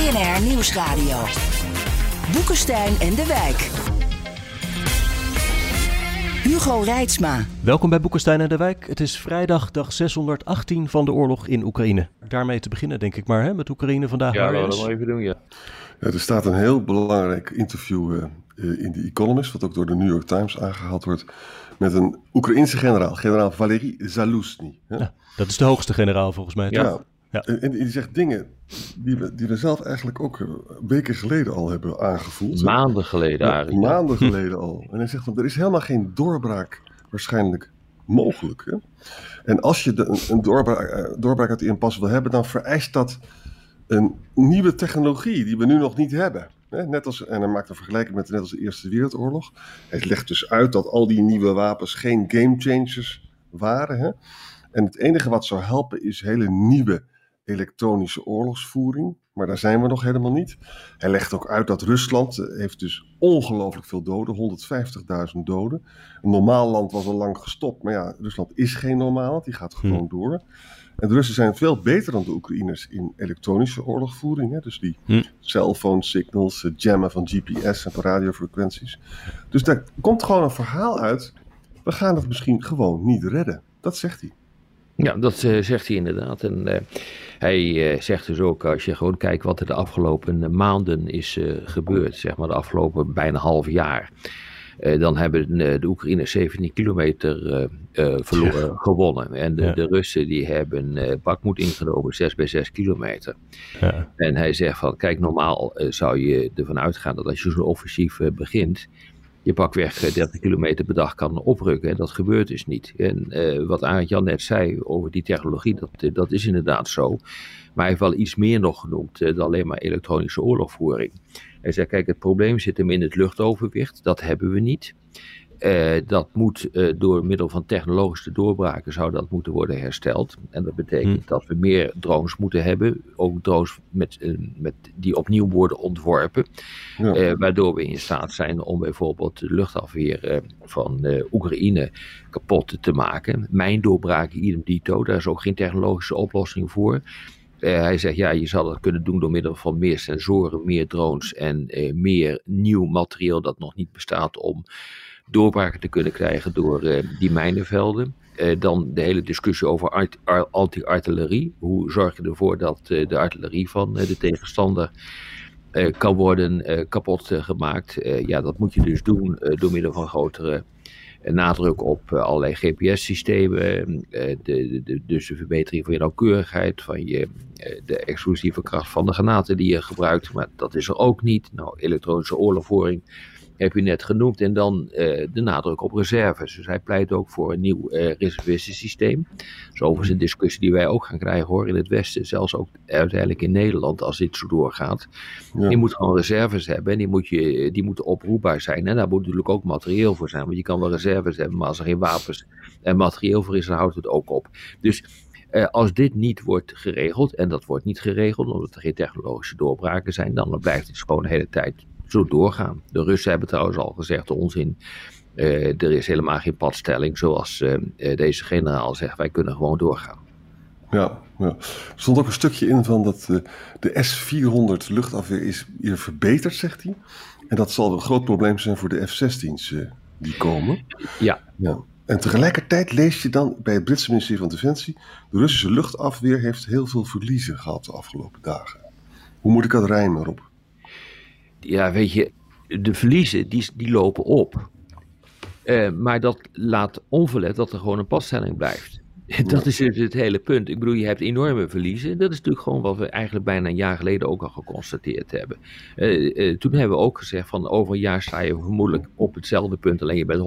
BNR Nieuwsradio. Boekenstein en de Wijk. Hugo Reitsma. Welkom bij Boekenstein en de Wijk. Het is vrijdag, dag 618 van de oorlog in Oekraïne. Daarmee te beginnen, denk ik maar, hè, met Oekraïne vandaag. Ja, dat wel even doen, ja. Ja, er staat een heel belangrijk interview eh, eh, in The Economist, wat ook door de New York Times aangehaald wordt, met een Oekraïense generaal, generaal Valery Zaluzny. hè. Ja, dat is de hoogste generaal volgens mij. Toch? Ja. En, en die zegt dingen die we, die we zelf eigenlijk ook eh, weken geleden al hebben aangevoeld. Maanden geleden Ja, eigenlijk. ja. maanden geleden al. En hij zegt er is helemaal geen doorbraak waarschijnlijk mogelijk. Hè? En als je de, een, een doorbraak, eh, doorbraak uit die impasse wil hebben, dan vereist dat een nieuwe technologie die we nu nog niet hebben. Hè? Net als, en hij maakt een vergelijking met net als de Eerste Wereldoorlog. Hij legt dus uit dat al die nieuwe wapens geen game changers waren. Hè? En het enige wat zou helpen is hele nieuwe elektronische oorlogsvoering. Maar daar zijn we nog helemaal niet. Hij legt ook uit dat Rusland eh, heeft dus ongelooflijk veel doden, 150.000 doden. Een normaal land was al lang gestopt, maar ja, Rusland is geen normaal land, die gaat gewoon door. En de Russen zijn veel beter dan de Oekraïners in elektronische oorlogvoering. Hè? Dus die Hm. cellphone signals, het jammen van GPS en van radiofrequenties. Dus daar komt gewoon een verhaal uit. We gaan het misschien gewoon niet redden. Dat zegt hij. Ja, dat eh, zegt hij inderdaad. En eh, hij eh, zegt dus ook, als je gewoon kijkt wat er de afgelopen maanden is gebeurd, zeg maar de afgelopen bijna half jaar. dan hebben de Oekraïners 17 kilometer verloren, gewonnen. En de, Ja. de Russen die hebben Bakmoed ingenomen, 6 bij 6 kilometer. Ja. En hij zegt van, kijk, normaal zou je ervan uitgaan dat als je zo'n offensief begint, je pakweg eh, 30 kilometer per dag kan oprukken. En dat gebeurt dus niet. En eh, wat Arend Jan net zei over die technologie, dat, eh, dat is inderdaad zo. Maar hij heeft wel iets meer nog genoemd eh, dan alleen maar elektronische oorlogvoering. Hij zei, kijk, het probleem zit hem in het luchtoverwicht. Dat hebben we niet. Eh, dat moet eh, door middel van technologische doorbraken zou dat moeten worden hersteld. En dat betekent Hm. dat we meer drones moeten hebben. Ook drones met, eh, met, die opnieuw worden ontworpen. Ja. Waardoor we in staat zijn om bijvoorbeeld de luchtafweer van Oekraïne kapot te maken. Mijndoorbraken, idem dito, daar is ook geen technologische oplossing voor. Hij zegt, ja, je zou dat kunnen doen door middel van meer sensoren, meer drones en meer nieuw materieel dat nog niet bestaat om doorbraken te kunnen krijgen door eh, die mijnenvelden. Eh, dan de hele discussie over art- ar- anti-artillerie. Hoe zorg je ervoor dat eh, de artillerie van de tegenstander kan worden kapot gemaakt? Ja, dat moet je dus doen door middel van grotere nadruk op allerlei GPS-systemen. dus de verbetering van je nauwkeurigheid, van je, de exclusieve kracht van de granaten die je gebruikt. Maar dat is er ook niet. Nou, elektronische oorlogvoering heb je net genoemd. En dan eh, de nadruk op reserves. Dus hij pleit ook voor een nieuw eh reservistensysteem. Dat is overigens een discussie die wij ook gaan krijgen hoor in het Westen. Zelfs ook uiteindelijk in Nederland als dit zo doorgaat. Ja. Je moet gewoon reserves hebben en die, moet je, die moeten oproepbaar zijn. En daar moet natuurlijk ook materieel voor zijn. Want je kan wel reserves hebben, maar als er geen wapens en materieel voor is, dan houdt het ook op. Dus eh, als dit niet wordt geregeld, en dat wordt niet geregeld omdat er geen technologische doorbraken zijn, dan blijft het gewoon de hele tijd zo doorgaan. De Russen hebben trouwens al gezegd, onzin. eh, er is helemaal geen padstelling, zoals eh, eh, deze generaal zegt. Wij kunnen gewoon doorgaan. Ja, ja. Er stond ook een stukje in van dat de S-400 luchtafweer is hier verbeterd, zegt hij. En dat zal een groot probleem zijn voor de F-16's eh, die komen. Ja, Ja. En tegelijkertijd lees je dan bij het Britse ministerie van Defensie... de Russische luchtafweer heeft heel veel verliezen gehad de afgelopen dagen. Hoe moet ik dat rijmen, Rob? Ja, weet je, de verliezen die, die lopen op. Eh, maar dat laat onverlet dat er gewoon een passtelling blijft. Dat is dus het hele punt. Ik bedoel, je hebt enorme verliezen. Dat is natuurlijk gewoon wat we eigenlijk bijna een jaar geleden ook al geconstateerd hebben. Eh, eh, toen hebben we ook gezegd van over een jaar sta je vermoedelijk op hetzelfde punt, alleen je bent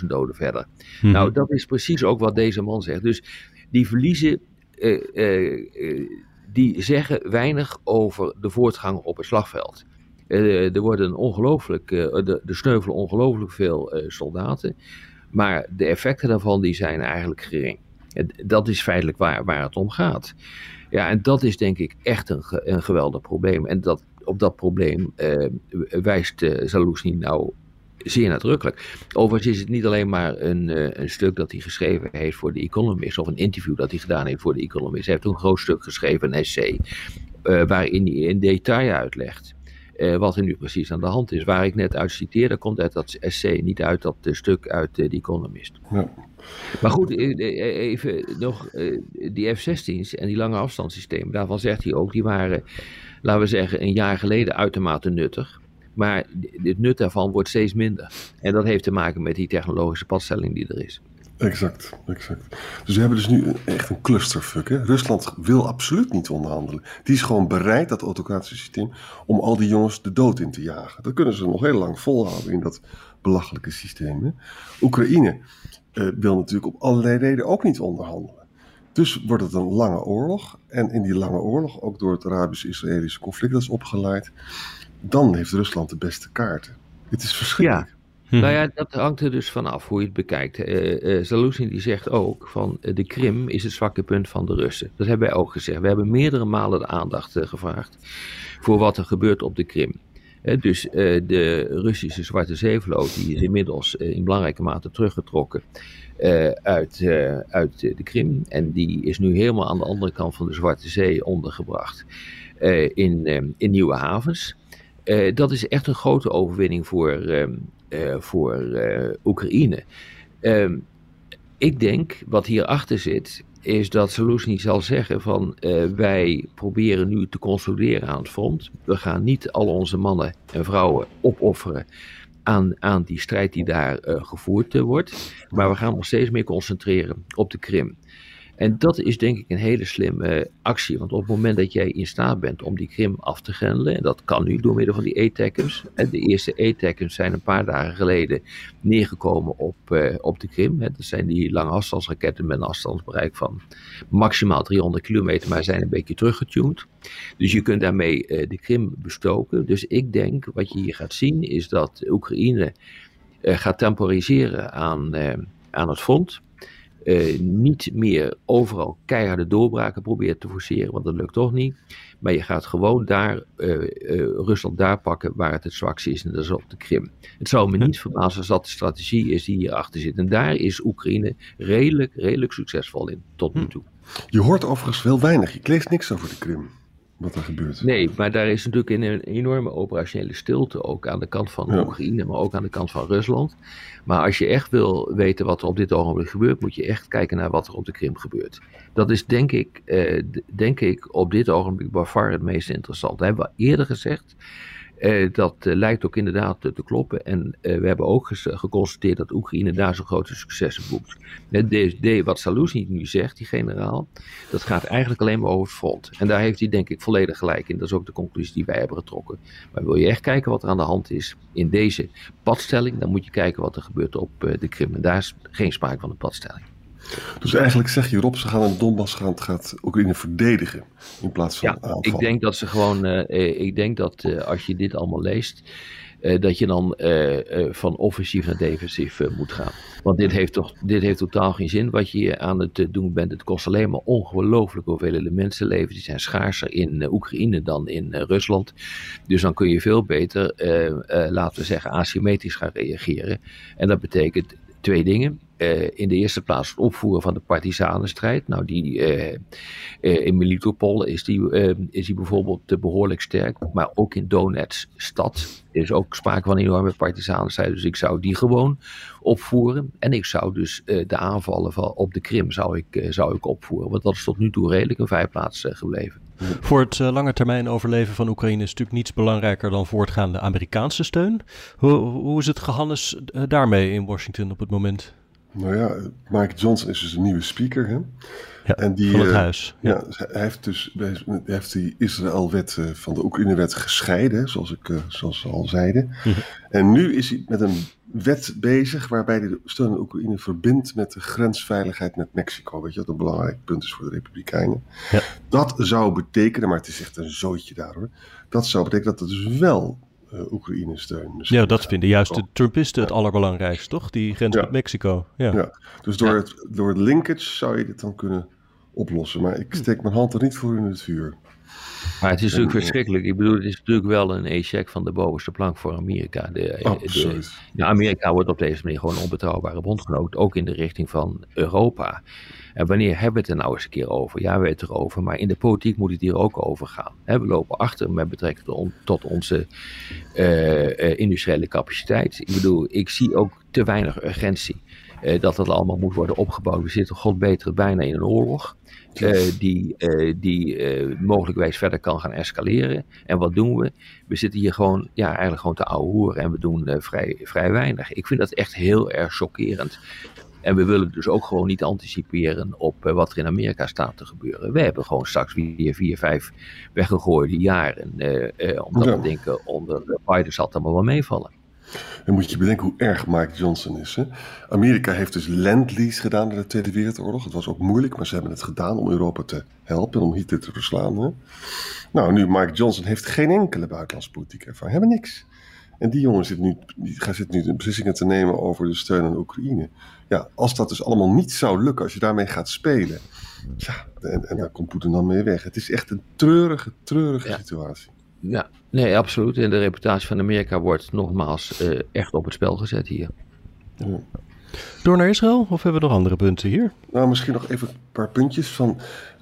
100.000 doden verder. Mhm. Nou, dat is precies ook wat deze man zegt. Dus die verliezen, die zeggen weinig over de voortgang op het slagveld. Eh, er worden ongelooflijk, eh, de, de sneuvelen ongelooflijk veel eh, soldaten. Maar de effecten daarvan die zijn eigenlijk gering. Dat is feitelijk waar, waar het om gaat. Ja, en dat is denk ik echt een, een geweldig probleem. En dat, op dat probleem eh, wijst eh Zalousny nou zeer nadrukkelijk. Overigens is het niet alleen maar een, eh, een stuk dat hij geschreven heeft voor The Economist, of een interview dat hij gedaan heeft voor The Economist. Hij heeft een groot stuk geschreven, een essay, uh, waarin hij in detail uitlegt uh, wat er nu precies aan de hand is. Waar ik net uit citeerde, komt uit dat essay, niet uit dat stuk uit The Economist. Ja. Maar goed, even nog, die F-16's en die lange afstandssystemen, daarvan zegt hij ook, die waren, laten we zeggen, een jaar geleden uitermate nuttig. Maar het nut daarvan wordt steeds minder. En dat heeft te maken met die technologische padstelling die er is. Exact, exact. Dus we hebben dus nu echt een clusterfuck. Hè? Rusland wil absoluut niet onderhandelen. Die is gewoon bereid, dat autocratische systeem, om al die jongens de dood in te jagen. Dat kunnen ze nog heel lang volhouden in dat belachelijke systeem. Hè? Oekraïne uh, wil natuurlijk op allerlei redenen ook niet onderhandelen. Dus wordt het een lange oorlog. En in die lange oorlog, ook door het Arabisch-Israëlische conflict dat is opgeleid, dan heeft Rusland de beste kaarten. Het is verschrikkelijk. Ja. Hm. Nou ja, dat hangt er dus vanaf hoe je het bekijkt. Uh, die zegt ook van de Krim is het zwakke punt van de Russen. Dat hebben wij ook gezegd. We hebben meerdere malen de aandacht gevraagd voor wat er gebeurt op de Krim. dus de Russische Zwarte Zeevloot die is inmiddels in belangrijke mate teruggetrokken uit, uit de Krim. En die is nu helemaal aan de andere kant van de Zwarte Zee ondergebracht in, in nieuwe havens. dat is echt een grote overwinning voor, ehm, voor uh, Oekraïne. Uh, ik denk, wat hierachter zit, is dat Zelensky zal zeggen van uh, wij proberen nu te consolideren aan het front. We gaan niet al onze mannen en vrouwen opofferen aan, aan die strijd die daar gevoerd wordt. Maar we gaan nog steeds meer concentreren op de Krim. En dat is denk ik een hele slimme actie. Want op het moment dat jij in staat bent om die Krim af te grendelen, en dat kan nu door middel van die ATACMS. De eerste ATACMS zijn een paar dagen geleden neergekomen op, uh, op de Krim. Dat zijn die lange afstandsraketten met een afstandsbereik van maximaal 300 kilometer, maar zijn een beetje teruggetuned. Dus je kunt daarmee uh, de Krim bestoken. Dus ik denk wat je hier gaat zien is dat Oekraïne gaat temporiseren aan, aan het front. Uh, niet meer overal keiharde doorbraken probeert te forceren, want dat lukt toch niet. Maar je gaat gewoon daar, uh, uh, Rusland daar pakken waar het het zwakst is, en dat is op de Krim. Het zou me niet verbazen als dat de strategie is die hierachter zit. En daar is Oekraïne redelijk, redelijk succesvol in, tot nu hm. toe. Je hoort overigens wel weinig, je leest niks over de Krim wat er gebeurt. Nee, maar daar is natuurlijk een, enorme operationele stilte ook aan de kant van Oekraïne, maar ook aan de kant van Rusland. Maar als je echt wil weten wat er op dit ogenblik gebeurt, moet je echt kijken naar wat er op de Krim gebeurt. Dat is denk ik, eh, denk ik op dit ogenblik bij far het meest interessant. Dat hebben we eerder gezegd. Uh, dat uh, lijkt ook inderdaad te, te kloppen. En we hebben ook geconstateerd dat Oekraïne daar zo'n grote successen boekt. De, wat Salusi nu zegt, die generaal, dat gaat eigenlijk alleen maar over het front. En daar heeft hij denk ik volledig gelijk in. Dat is ook de conclusie die wij hebben getrokken. Maar wil je echt kijken wat er aan de hand is in deze padstelling, dan moet je kijken wat er gebeurt op de Krim. En daar is geen sprake van een padstelling. Dus eigenlijk zeg je Rob, ze gaan in Donbass gaan, gaat Oekraïne verdedigen in plaats van ja, Ik denk dat ze gewoon, uh, ik denk dat uh, als je dit allemaal leest, uh, dat je dan van offensief naar defensief moet gaan. Want dit heeft, toch, dit heeft totaal geen zin wat je hier aan het doen bent. Het kost alleen maar ongelooflijk hoeveel mensenlevens. Die zijn schaarser in Oekraïne dan in Rusland. Dus dan kun je veel beter, laten we zeggen, asymmetrisch gaan reageren. En dat betekent twee dingen. Uh, in de eerste plaats het opvoeren van de partisanenstrijd. Nou, die, uh, uh, in Melitopol is die, is die bijvoorbeeld behoorlijk sterk. Maar ook in Donetsk stad is ook sprake van een enorme partisanenstrijd. Dus ik zou die gewoon opvoeren. En ik zou dus de aanvallen op de Krim zou ik, zou ik opvoeren. Want dat is tot nu toe redelijk een vijfplaats gebleven. Voor het lange termijn overleven van Oekraïne is natuurlijk niets belangrijker dan voortgaande Amerikaanse steun. Hoe, hoe is het gehannes daarmee in Washington op het moment? Nou ja, Mike Johnson is dus een nieuwe speaker. Hè? Ja, en die, van het uh, huis. Ja. hij heeft dus hij heeft die Israël-wet uh, van de Oekraïne-wet gescheiden, zoals, ik, uh, zoals ze al zeiden. Mm -hmm. En nu is hij met een wet bezig waarbij hij de steun aan Oekraïne verbindt met de grensveiligheid met Mexico. Weet je wat een belangrijk punt is voor de Republikeinen. Ja. Dat zou betekenen, maar het is echt een zootje daar hoor. Dat zou betekenen dat het dus wel Oekraïne steun. Dus ja, dat vinden juist de Trumpisten het allerbelangrijkste, toch? Die grens met Mexico. Ja, ja. dus door, Het, door het linkage zou je dit dan kunnen oplossen. Maar ik steek mijn hand er niet voor in het vuur. Maar het is natuurlijk verschrikkelijk. Ik bedoel, het is natuurlijk wel een e-check van de bovenste plank voor Amerika. De, Absoluut. de, Amerika wordt op deze manier gewoon een onbetrouwbare bondgenoot, ook in de richting van Europa. En wanneer hebben we het er nou eens een keer over? Ja, we hebben het erover, maar in de politiek moet het hier ook over gaan. we lopen achter met betrekking tot onze uh, industriële capaciteit. Ik bedoel, ik zie ook te weinig urgentie. Uh, dat dat allemaal moet worden opgebouwd. We zitten, god beter, bijna in een oorlog. Uh, die, uh, die uh, mogelijkwijs verder kan gaan escaleren. En wat doen we? We zitten hier gewoon, ja, eigenlijk gewoon te ouwe hoeren en we doen vrij, vrij weinig. Ik vind dat echt heel erg chockerend. En we willen dus ook gewoon niet anticiperen op wat er in Amerika staat te gebeuren. We hebben gewoon straks weer vier, vijf weggegooide jaren. omdat ja. we denken, onder Biden zal het allemaal wel meevallen. Dan moet je bedenken hoe erg Mike Johnson is. Hè? Amerika heeft dus land-lease gedaan in de Tweede Wereldoorlog. Het was ook moeilijk, maar ze hebben het gedaan om Europa te helpen en om Hitler te verslaan. Hè? Nou, nu Mike Johnson heeft geen enkele buitenlandse politiek ervaring. Hebben niks. En die jongen zit nu, die zit nu beslissingen te nemen over de steun aan Oekraïne. Ja, als dat dus allemaal niet zou lukken, als je daarmee gaat spelen. Ja, en, en daar komt Poetin dan mee weg. Het is echt een treurige, treurige ja. situatie. Ja, nee, absoluut. En de reputatie van Amerika wordt nogmaals uh, echt op het spel gezet hier. Ja. Door naar Israël of hebben we nog andere punten hier? Nou, misschien nog even een paar puntjes van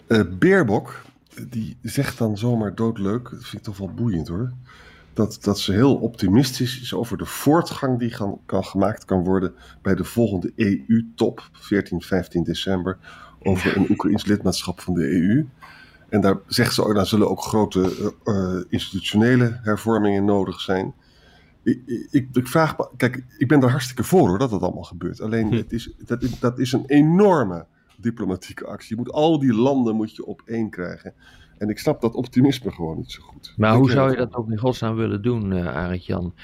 uh, Beerbok. Die zegt dan zomaar doodleuk, dat vind ik toch wel boeiend hoor. Dat, dat ze heel optimistisch is over de voortgang die kan, kan gemaakt kan worden bij de volgende EU-top, 14, 15 december, over een Oekraïns lidmaatschap van de EU. En daar zegt ze ook, daar zullen ook grote uh, institutionele hervormingen nodig zijn. Ik, ik, ik, vraag kijk, ik ben er hartstikke voor hoor dat dat allemaal gebeurt. Alleen hm. het is, dat, dat is een enorme diplomatieke actie. Je moet al die landen moet je op één krijgen. En ik snap dat optimisme gewoon niet zo goed. Maar hoe zou je dat ook in godsnaam willen doen, uh, Arend Jan?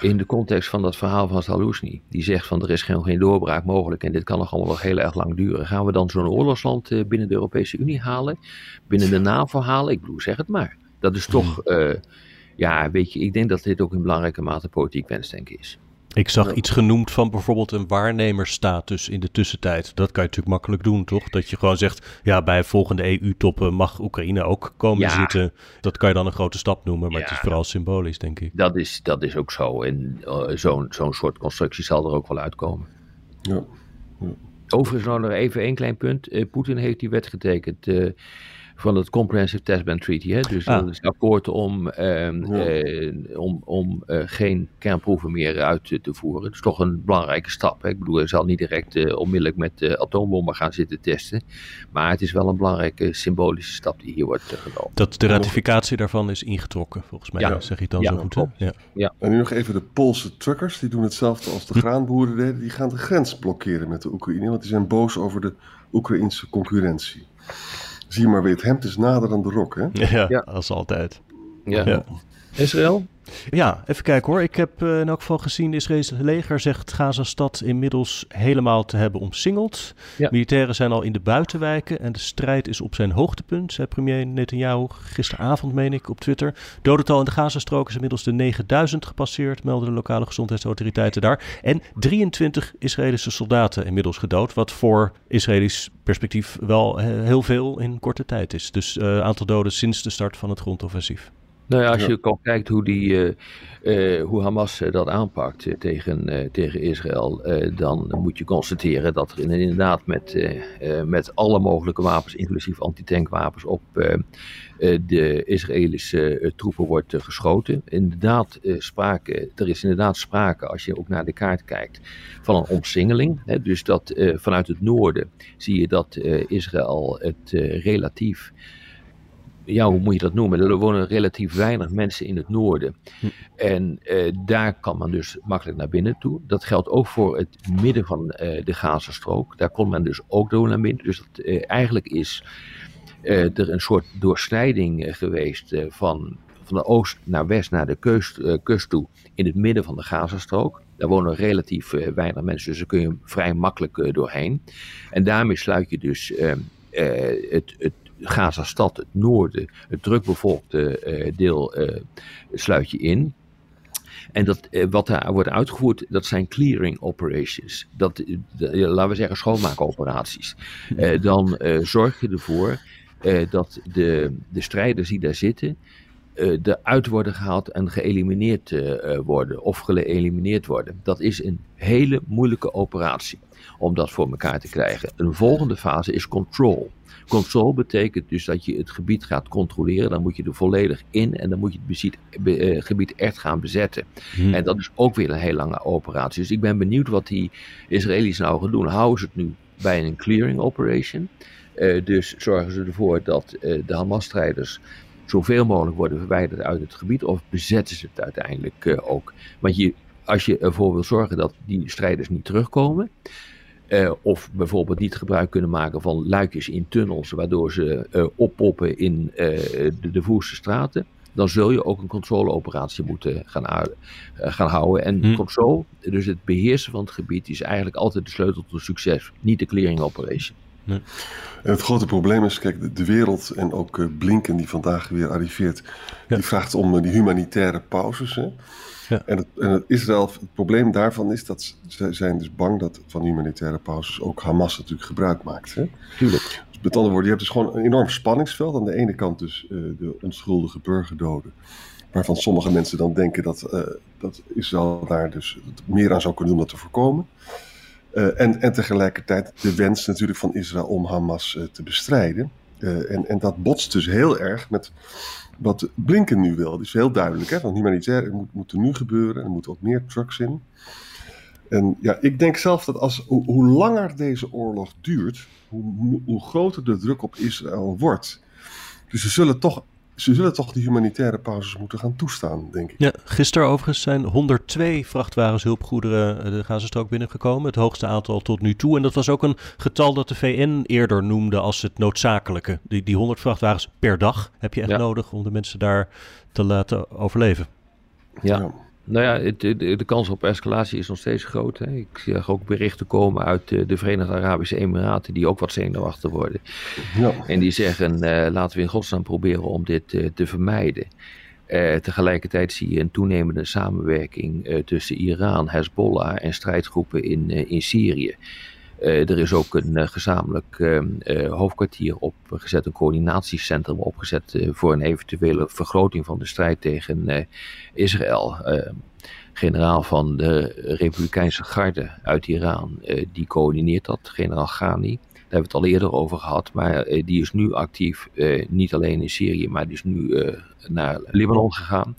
In de context van dat verhaal van Salusny. Die zegt van er is geen, geen doorbraak mogelijk en dit kan nog allemaal nog heel erg lang duren. Gaan we dan zo'n oorlogsland eh, binnen de Europese Unie halen? Binnen de NAVO halen? Ik bedoel, zeg het maar. Dat is toch, uh, ja, weet je, ik denk dat dit ook in belangrijke mate politiek wensdenken is. Ik zag iets genoemd van bijvoorbeeld een waarnemersstatus in de tussentijd. Dat kan je natuurlijk makkelijk doen, toch? Dat je gewoon zegt, ja, bij volgende EU-toppen mag Oekraïne ook komen zitten. Dat kan je dan een grote stap noemen, maar het is vooral symbolisch, denk ik. Dat is, dat is ook zo. En uh, zo'n zo'n soort constructie zal er ook wel uitkomen. Ja. ja. Overigens nou nog even één klein punt. Uh, Poetin heeft die wet getekend. Uh, van het Comprehensive Testban Treaty. Hè? Dus ah. dat is akkoord om, ehm, eh, om, om uh, geen kernproeven meer uit te, te, voeren. Dat is toch een belangrijke stap. Hè? Ik bedoel, hij zal niet direct uh, onmiddellijk met atoombommen gaan zitten testen. Maar het is wel een belangrijke symbolische stap die hier wordt genomen. Dat de ratificatie daarvan is ingetrokken, volgens mij. Ja. Zeg je het dan ja, zo goed? Ja. ja. En nu nog even de Poolse truckers. Die doen hetzelfde als de graanboeren deden. Die gaan de grens blokkeren met de Oekraïne. Want die zijn boos over de Oekraïnse concurrentie. Zie maar weer, het hemd is nader dan de rok, hè? Ja, ja. als altijd. Ja. ja. Israël? Ja, even kijken hoor. Ik heb uh, in elk geval gezien, de Israëlische leger zegt Gaza-stad inmiddels helemaal te hebben omsingeld. Ja. Militairen zijn al in de buitenwijken en de strijd is op zijn hoogtepunt, zei premier Netanyahu gisteravond, meen ik, op Twitter. Dodental in de Gazastrook is inmiddels de 9000 gepasseerd, melden de lokale gezondheidsautoriteiten daar. En 23 Israëlische soldaten inmiddels gedood, wat voor Israëlisch perspectief wel heel veel in korte tijd is. Dus uh, aantal doden sinds de start van het grondoffensief. Nou ja, als je kijkt hoe, die, uh, uh, hoe Hamas uh, dat aanpakt tegen, tegen Israël, dan moet je constateren dat er inderdaad met, met alle mogelijke wapens, inclusief antitankwapens, op de Israëlische troepen wordt geschoten. Inderdaad, sprake, er is inderdaad sprake, als je ook naar de kaart kijkt, van een omsingeling. Hè, dus dat vanuit het noorden zie je dat Israël het relatief ja, hoe moet je dat noemen? Er wonen relatief weinig mensen in het noorden. Hm. En uh, daar kan men dus makkelijk naar binnen toe. Dat geldt ook voor het midden van uh, de Gazastrook. Daar kon men dus ook door naar binnen. Dus dat, uh, eigenlijk is er een soort doorsnijding geweest van, van de oost naar west, naar de kust, kust toe, in het midden van de Gazastrook. Daar wonen relatief weinig mensen, dus daar kun je vrij makkelijk doorheen. En daarmee sluit je dus het, het Gaza-stad, het noorden, het drukbevolkte uh, deel, uh, sluit je in. En dat, uh, wat daar wordt uitgevoerd, dat zijn clearing operations. Dat, laten we zeggen schoonmaakoperaties. dan zorg je ervoor dat de, de strijders die daar zitten, eruit worden gehaald en geëlimineerd uh, worden of geëlimineerd worden. Dat is een hele moeilijke operatie om dat voor elkaar te krijgen. Een volgende fase is control. Control betekent dus dat je het gebied gaat controleren. Dan moet je er volledig in en dan moet je het bezit, be, gebied echt gaan bezetten. Hmm. En dat is ook weer een heel lange operatie. Dus ik ben benieuwd wat die Israëli's nou gaan doen. Houden ze het nu bij een clearing operation? Uh, dus zorgen ze ervoor dat uh, de Hamas-strijders zoveel mogelijk worden verwijderd uit het gebied of bezetten ze het uiteindelijk uh, ook. Want je, als je ervoor wil zorgen dat die strijders niet terugkomen, uh, of bijvoorbeeld niet gebruik kunnen maken van luikjes in tunnels, waardoor ze uh, oppoppen in de, de Voerse straten, dan zul je ook een controleoperatie moeten gaan, gaan houden. En hmm. controle, dus het beheersen van het gebied, is eigenlijk altijd de sleutel tot succes, niet de clearing operation. En het grote probleem is, kijk, de, wereld en ook uh, Blinken die vandaag weer arriveert, die vraagt om uh, die humanitaire pauzes. Hè? Ja. En, het, en het Israël, het probleem daarvan is dat ze zijn dus bang dat van humanitaire pauzes ook Hamas natuurlijk gebruik maakt. Hè? Tuurlijk. Dus met andere woorden, je hebt dus gewoon een enorm spanningsveld. Aan de ene kant dus uh, de onschuldige burgerdoden, waarvan sommige mensen dan denken dat, dat Israël daar dus meer aan zou kunnen doen om dat te voorkomen. Uh, en, en tegelijkertijd de wens natuurlijk van Israël om Hamas uh, te bestrijden. Uh, en, en dat botst dus heel erg met wat Blinken nu wil. Dat is heel duidelijk. Hè? Van humanitair moet, moet er nu gebeuren. Er moeten wat meer trucks in. En ja, ik denk zelf dat als, hoe, hoe langer deze oorlog duurt, hoe, hoe groter de druk op Israël wordt. Dus ze zullen toch ze zullen toch die humanitaire pauzes moeten gaan toestaan, denk ik. Ja, gisteren overigens zijn 102 vrachtwagens hulpgoederen eh, de Gazastrook binnengekomen. Het hoogste aantal tot nu toe. En dat was ook een getal dat de VN eerder noemde als het noodzakelijke. Die, die 100 vrachtwagens per dag heb je echt nodig om de mensen daar te laten overleven. ja. ja. Nou ja, de, de, kans op escalatie is nog steeds groot. Hè. Ik zie ook berichten komen uit de, de, Verenigde Arabische Emiraten die ook wat zenuwachtig worden. Ja. En die zeggen, uh, laten we in godsnaam proberen om dit uh, te vermijden. Uh, tegelijkertijd zie je een toenemende samenwerking tussen Iran, Hezbollah en strijdgroepen in, in Syrië. Er is ook een gezamenlijk ehm, hoofdkwartier opgezet, een coördinatiecentrum opgezet voor een eventuele vergroting van de strijd tegen Israël. generaal van de Republikeinse Garde uit Iran, die coördineert dat, generaal Ghani. Daar hebben we het al eerder over gehad, maar die is nu actief, niet alleen in Syrië, maar die is nu naar Libanon gegaan.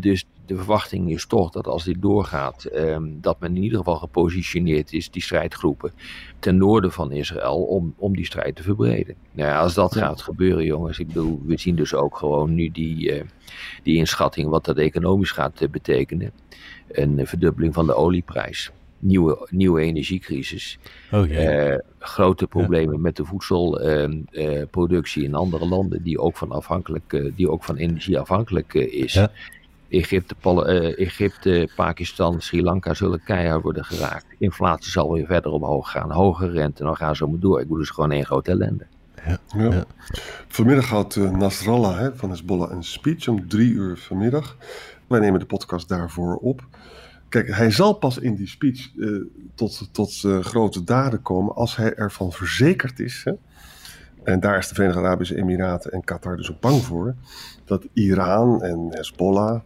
dus de verwachting is toch dat als dit doorgaat, ehm, dat men in ieder geval gepositioneerd is, die strijdgroepen, ten noorden van Israël, om, om die strijd te verbreden. Nou ja, als dat gaat gebeuren, jongens, ik bedoel, we zien dus ook gewoon nu die, uh, die inschatting wat dat economisch gaat uh, betekenen. Een verdubbeling van de olieprijs. Nieuwe, nieuwe energiecrisis. Oh, uh, grote problemen ja. met de voedselproductie in andere landen die ook van, afhankelijk, die ook van energie afhankelijk is. Ja. Egypte, uh, Egypte, Pakistan, Sri Lanka zullen keihard worden geraakt. Inflatie zal weer verder omhoog gaan. Hoge rente, dan gaan ze maar door. Ik bedoel, dus gewoon één grote ellende. Ja, ja. Vanmiddag houdt uh, Nasrallah hè, van Hezbollah een speech om drie uur vanmiddag. Wij nemen de podcast daarvoor op. Kijk, hij zal pas in die speech uh, tot, tot uh, grote daden komen als hij ervan verzekerd is. Hè? En daar is de Verenigde Arabische Emiraten en Qatar dus ook bang voor. Dat Iran en Hezbollah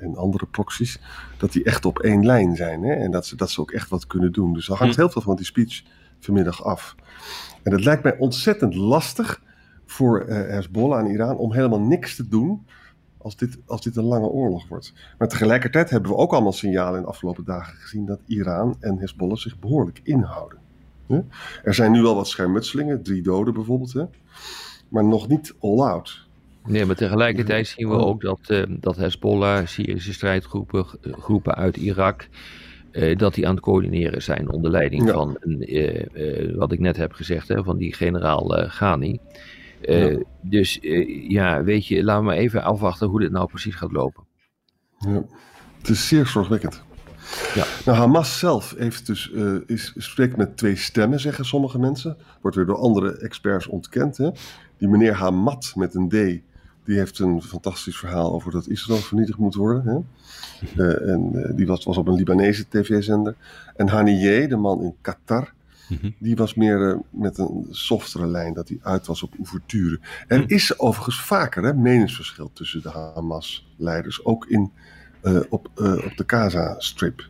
en andere proxies, dat die echt op één lijn zijn. Hè? En dat ze, dat ze ook echt wat kunnen doen. Dus er hangt hm. heel veel van die speech vanmiddag af. En het lijkt mij ontzettend lastig voor uh, Hezbollah en Iran om helemaal niks te doen als dit, als dit een lange oorlog wordt. Maar tegelijkertijd hebben we ook allemaal signalen in de afgelopen dagen gezien dat Iran en Hezbollah zich behoorlijk inhouden. Er zijn nu al wat schermutselingen, drie doden bijvoorbeeld, hè? maar nog niet all-out. Nee, maar tegelijkertijd zien we ook dat, uh, dat Hezbollah, Syrische strijdgroepen groepen uit Irak, uh, dat die aan het coördineren zijn onder leiding van, uh, wat ik net heb gezegd, hè, van die generaal Ghani. Ja. Dus ja, weet je, laten we maar even afwachten hoe dit nou precies gaat lopen. Ja, het is zeer zorgwekkend. Ja. Nou, Hamas zelf heeft dus, uh, is, spreekt met twee stemmen, zeggen sommige mensen. Wordt weer door andere experts ontkend. Hè? Die meneer Hamad met een D, die heeft een fantastisch verhaal over dat Israël vernietigd moet worden. Hè? Uh, en uh, die was, was op een Libanese tv-zender. En Haniyeh, de man in Qatar, Mhm. Die was meer uh, met een softere lijn, dat hij uit was op ouverture. Er mhm. is overigens vaker hè, meningsverschil tussen de Hamas-leiders, ook in, op, op de Gaza-strip.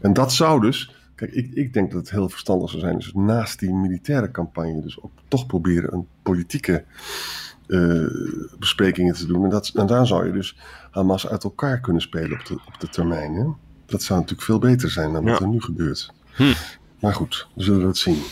En dat zou dus, kijk, ik, ik denk dat het heel verstandig zou zijn, dus naast die militaire campagne, dus ook toch proberen een politieke besprekingen te doen. En, dat, en daar zou je dus Hamas uit elkaar kunnen spelen op de, op de termijn. Hè? Dat zou natuurlijk veel beter zijn dan wat er nu gebeurt. Hm. Maar goed, we zullen het zien.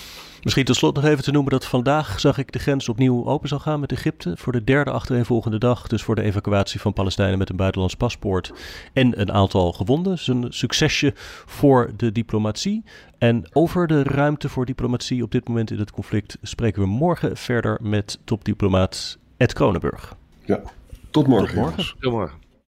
Misschien tot slot nog even te noemen dat vandaag zag ik de grens opnieuw open zal gaan met Egypte. Voor de derde achtereenvolgende dag. Dus voor de evacuatie van Palestijnen met een buitenlands paspoort. En een aantal gewonden. Dus een succesje voor de diplomatie. En over de ruimte voor diplomatie op dit moment in het conflict spreken we morgen verder met topdiplomaat Ed Kronenburg. Ja, tot morgen. Tot morgen. Tot morgen.